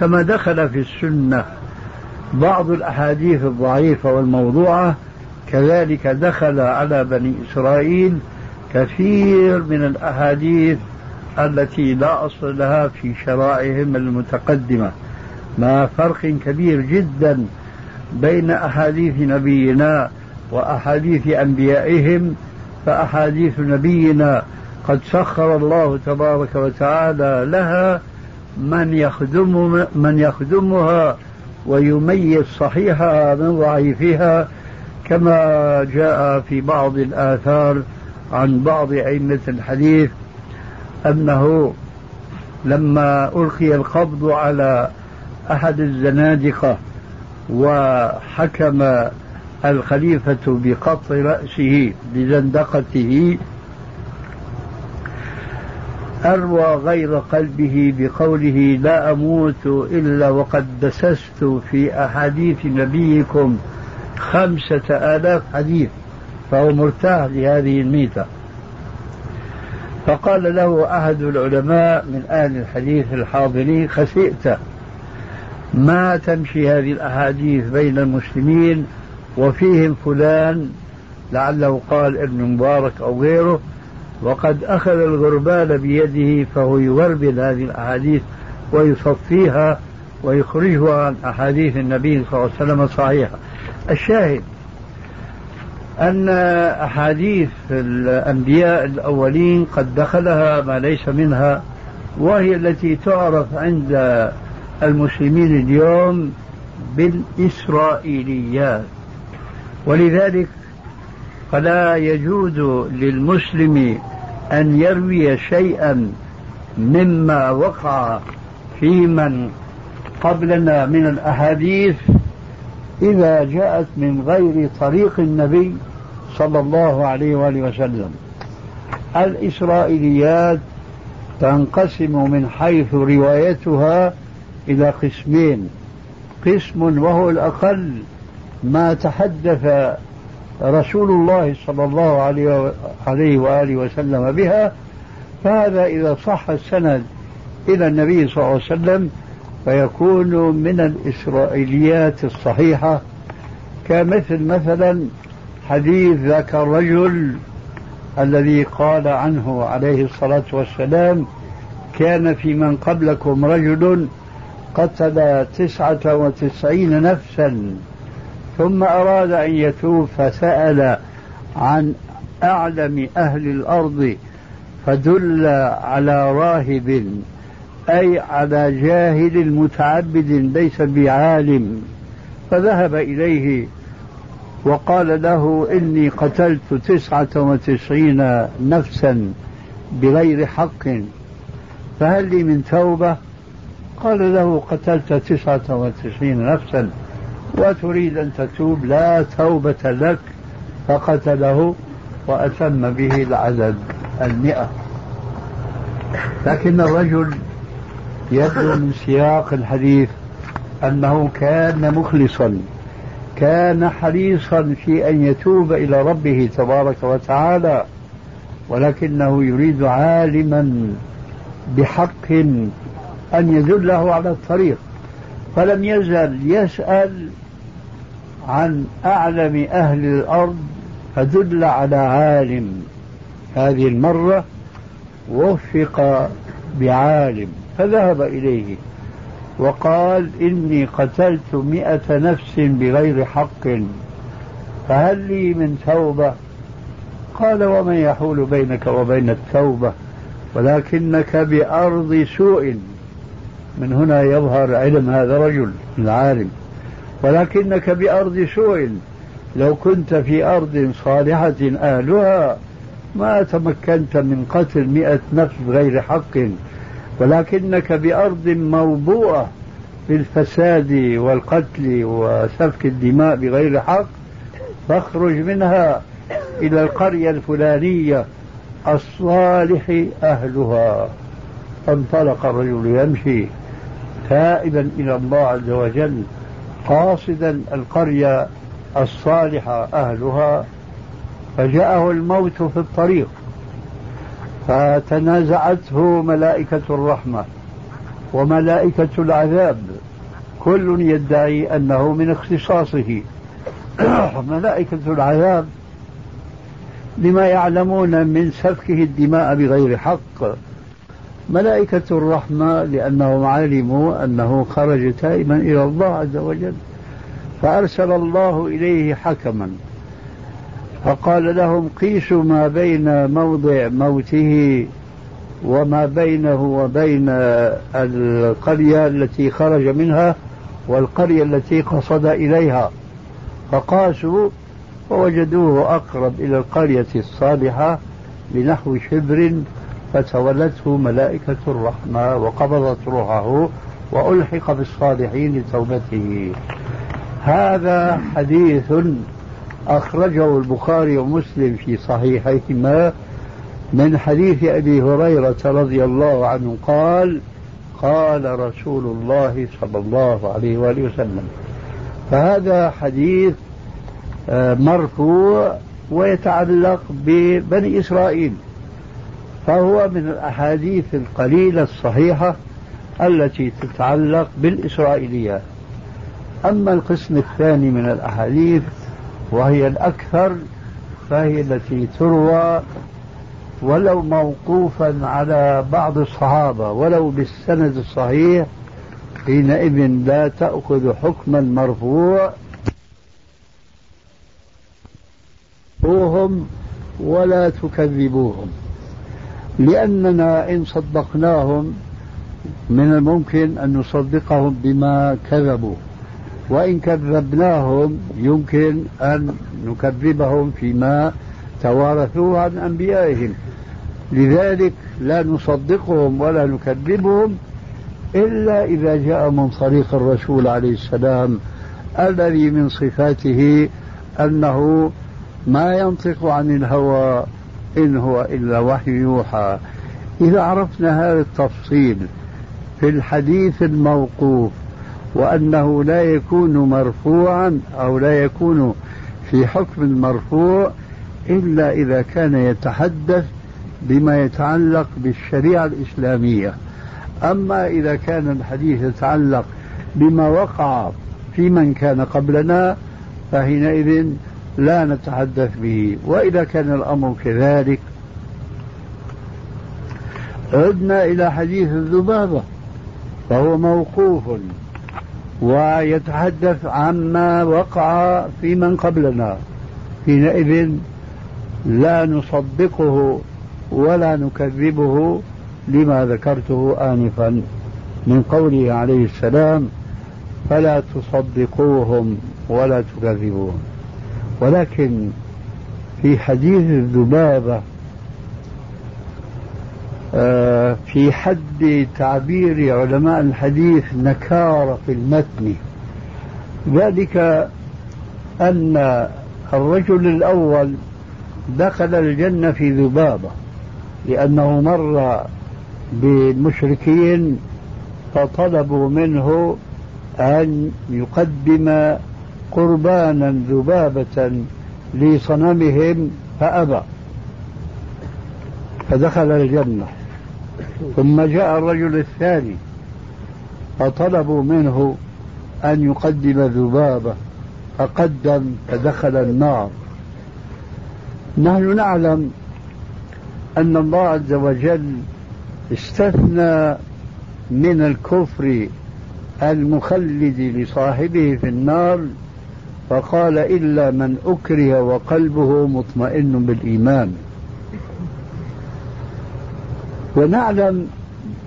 كما دخل في السنة بعض الأحاديث الضعيفة والموضوعة كذلك دخل على بني إسرائيل كثير من الأحاديث التي لا أصل لها في شرائعهم المتقدمة. مع فرق كبير جدا بين أحاديث نبينا وأحاديث أنبيائهم فأحاديث نبينا قد سخر الله تبارك وتعالى لها من يخدم من يخدمها ويميز صحيحها من ضعيفها كما جاء في بعض الآثار عن بعض أئمة الحديث أنه لما ألقي القبض على أحد الزنادقة وحكم الخليفة بقطع رأسه بزندقته أروى غير قلبه بقوله لا أموت إلا وقد دسست في أحاديث نبيكم خمسة آلاف حديث فهو مرتاح لهذه الميتة. فقال له أحد العلماء من أهل الحديث الحاضرين خسئت. ما تمشي هذه الأحاديث بين المسلمين وفيهم فلان لعله قال ابن مبارك أو غيره وقد أخذ الغربال بيده فهو يغربل هذه الأحاديث ويصفيها ويخرجها عن أحاديث النبي صلى الله عليه وسلم صحيحة. الشاهد أن أحاديث الأنبياء الأولين قد دخلها ما ليس منها وهي التي تعرف عند المسلمين اليوم بالإسرائيليات. ولذلك فلا يجوز للمسلم أن يروي شيئا مما وقع في من قبلنا من الأحاديث إذا جاءت من غير طريق النبي صلى الله عليه وآله وسلم. الإسرائيليات تنقسم من حيث روايتها إلى قسمين. قسم وهو الأقل ما تحدث رسول الله صلى الله عليه وآله وسلم بها. فهذا إذا صح السند إلى النبي صلى الله عليه وسلم فيكون من الإسرائيليات الصحيحة. كمثل مثلا حديث ذاك الرجل الذي قال عنه عليه الصلاة والسلام كان في من قبلكم رجل قتل تسعة وتسعين نفسا ثم أراد أن يتوب فسأل عن أعلم أهل الأرض فدل على راهب أي على جاهل متعبد ليس بعالم. فذهب إليه وقال له إني قتلت تسعة وتسعين نفسا بغير حق فهل لي من توبة؟ قال له قتلت تسعة وتسعين نفسا وتريد أن تتوب لا توبة لك فقتله وأتم به العدد المئة. لكن الرجل يبدو من سياق الحديث أنه كان مخلصا كان حريصا في أن يتوب إلى ربه تبارك وتعالى ولكنه يريد عالما بحق أن يدله على الطريق فلم يزل يسأل عن أعلم أهل الأرض فدل على عالم. هذه المرة وفق بعالم فذهب إليه وقال إني قتلت مئة نفس بغير حق فهل لي من توبة؟ قال ومن يحول بينك وبين التوبة ولكنك بأرض سوء. من هنا يظهر علم هذا الرجل العالم. ولكنك بأرض سوء. لو كنت في أرض صالحة أهلها ما تمكنت من قتل مئة نفس بغير حق. ولكنك بأرض موبوءة بالفساد والقتل وسفك الدماء بغير حق. فاخرج منها إلى القرية الفلانية الصالح أهلها. فانطلق الرجل يمشي. تائبا إلى الله عز وجل قاصدا القرية الصالحة أهلها فجاءه الموت في الطريق فتنازعته ملائكة الرحمة وملائكة العذاب. كل يدعي أنه من اختصاصه. *clears throat* ملائكة العذاب لما يعلمون من سفكه الدماء بغير حق. ملائكة الرحمة لأنهم علموا أنه خرج تائبا إلى الله عز وجل فأرسل الله إليه حكما فقال لهم قيسوا ما بين موضع موته وما بينه وبين القرية التي خرج منها والقرية التي قصد إليها فقاسوا فوجدوه أقرب إلى القرية الصالحة بنحو شبر فتولته ملائكة الرحمة وقبضت روحه وألحق بالصالحين لتوبته هذا حديث أخرجه البخاري ومسلم في صحيحيهما من حديث أبي هريرة رضي الله عنه قال قال رسول الله صلى الله عليه وآله وسلم. فهذا حديث آه، مرفوع ويتعلق ببني إسرائيل. فهو من الأحاديث القليلة الصحيحة التي تتعلق بالإسرائيليات أما القسم الثاني من الأحاديث وهي الأكثر فهي التي تروى ولو موقوفا على بعض الصحابة ولو بالسند الصحيح حينئذ لا تأخذ حكما مرفوع ولا تكذبوهم. لأننا إن صدقناهم من الممكن أن نصدقهم بما كذبوا. وإن كذبناهم يمكن أن نكذبهم فيما توارثوه عن أنبيائهم. لذلك لا نصدقهم ولا نكذبهم إلا إذا جاء من طريق الرسول عليه السلام الذي من صفاته أنه ما ينطق عن الهوى إن هو إلا وحي يوحى. إذا عرفنا هذا التفصيل في الحديث الموقوف وأنه لا يكون مرفوعا أو لا يكون في حكم المرفوع إلا إذا كان يتحدث بما يتعلق بالشريعة الإسلامية. أما إذا كان الحديث يتعلق بما وقع في من كان قبلنا فحينئذ لا نتحدث به. وإذا كان الأمر كذلك عدنا إلى حديث الذبابة فهو موقوف ويتحدث عما وقع في من قبلنا. حينئذ لا نصدقه ولا نكذبه لما ذكرته آنفا من قوله عليه السلام فلا تصدقوهم ولا تكذبوهم. ولكن في حديث الذبابة آه، في حد تعبير علماء الحديث نكارة في المتن ذلك أن الرجل الأول دخل الجنة في ذبابة لأنه مر بالمشركين فطلبوا منه أن يقدم قربانا ذبابة لصنمهم فأبى. فدخل الجنة. ثم جاء الرجل الثاني. فطلبوا منه أن يقدم ذبابة. فقدم فدخل النار. نحن نعلم أن الله عز وجل استثنى من الكفر المخلد لصاحبه في النار فقال إلا من أكره وقلبه مطمئن بالإيمان. ونعلم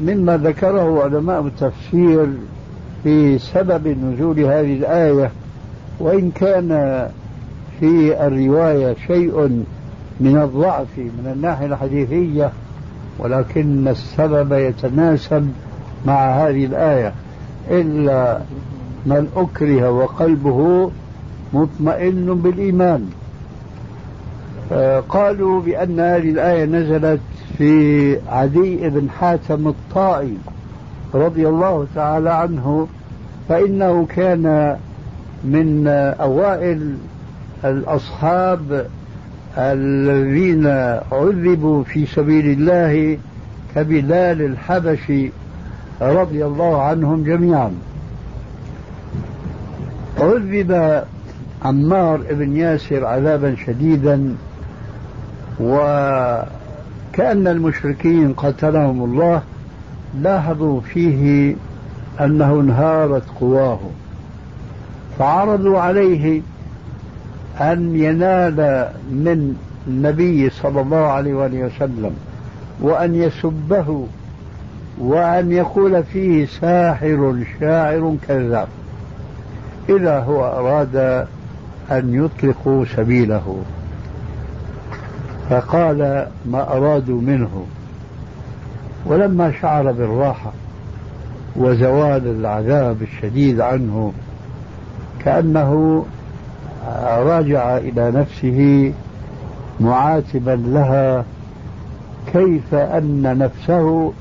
مما ذكره علماء التفسير في سبب نزول هذه الآية وإن كان في الرواية شيء من الضعف من الناحية الحديثية ولكن السبب يتناسب مع هذه الآية. إلا من أكره وقلبه مطمئن بالإيمان. قالوا بأن هذه الآية نزلت في عدي بن حاتم الطائي رضي الله تعالى عنه فإنه كان من أوائل الأصحاب الذين عذبوا في سبيل الله كبلال الحبشي رضي الله عنهم جميعا. عذب عمار بن ياسر عذابا شديدا وكأن المشركين قتلهم الله لاحظوا فيه أنه انهارت قواه. فعرضوا عليه أن ينال من النبي صلى الله عليه وآله وسلم وأن يسبه وأن يقول فيه ساحر شاعر كذاب. إذا هو أراد أن يطلقوا سبيله. فقال ما أرادوا منه. ولما شعر بالراحة وزوال العذاب الشديد عنه كأنه راجع إلى نفسه معاتبا لها كيف أن نفسه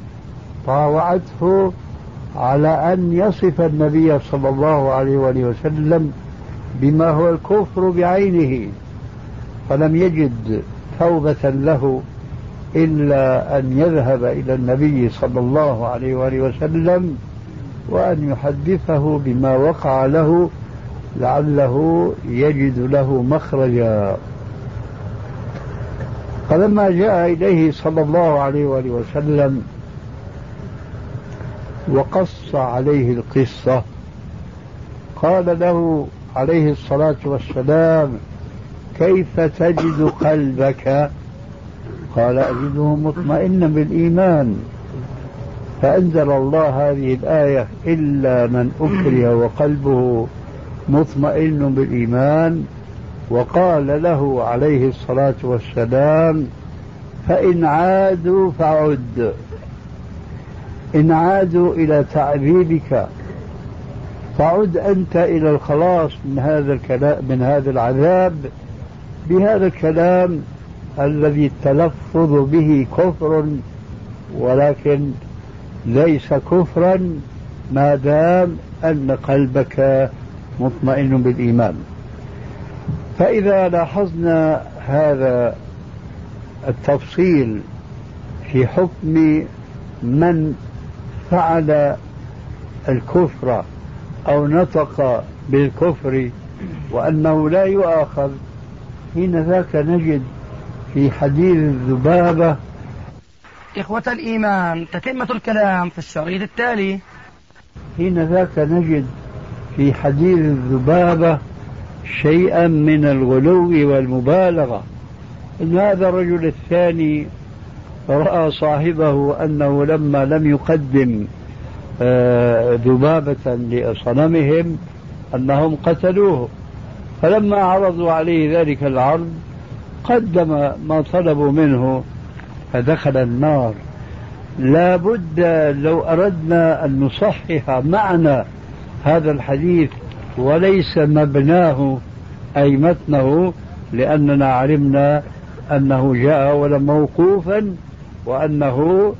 طاوعته على أن يصف النبي صلى الله عليه وآله وسلم بما هو الكفر بعينه فلم يجد توبة له إلا أن يذهب إلى النبي صلى الله عليه وآله وسلم وأن يحدثه بما وقع له لعله يجد له مخرجا. فلما جاء إليه صلى الله عليه وآله وسلم وقص عليه القصة قال له عليه الصلاة والسلام كيف تجد قلبك؟ قال أجده مطمئنا بالإيمان. فأنزل الله هذه الآية إلا من أكره وقلبه مطمئن بالإيمان. وقال له عليه الصلاة والسلام فإن عادوا فعد إن عادوا إلى تعذيبك. فعد أنت إلى الخلاص من هذا الكلام من هذا العذاب بهذا الكلام الذي التلفظ به كفر ولكن ليس كفرا ما دام أن قلبك مطمئن بالإيمان. فإذا لاحظنا هذا التفصيل في حكم من فعل الكفر أو نطق بالكفر وأنه لا يؤاخذ حين ذاك نجد في حديث الذبابة إخوة الإيمان تتمة الكلام في الشريط التالي. حين ذاك نجد في حديث الذبابة شيئا من الغلو والمبالغة. إن هذا الرجل الثاني رأى صاحبه أنه لما لم يقدم ذبابة لصنمهم أنهم قتلوه. فلما عرضوا عليه ذلك العرض قدم ما طلبوا منه فدخل النار. لا بد لو أردنا أن نصحح معنى هذا الحديث وليس مبناه أي متنه لأننا علمنا أنه جاء ولا موقوفا وأنه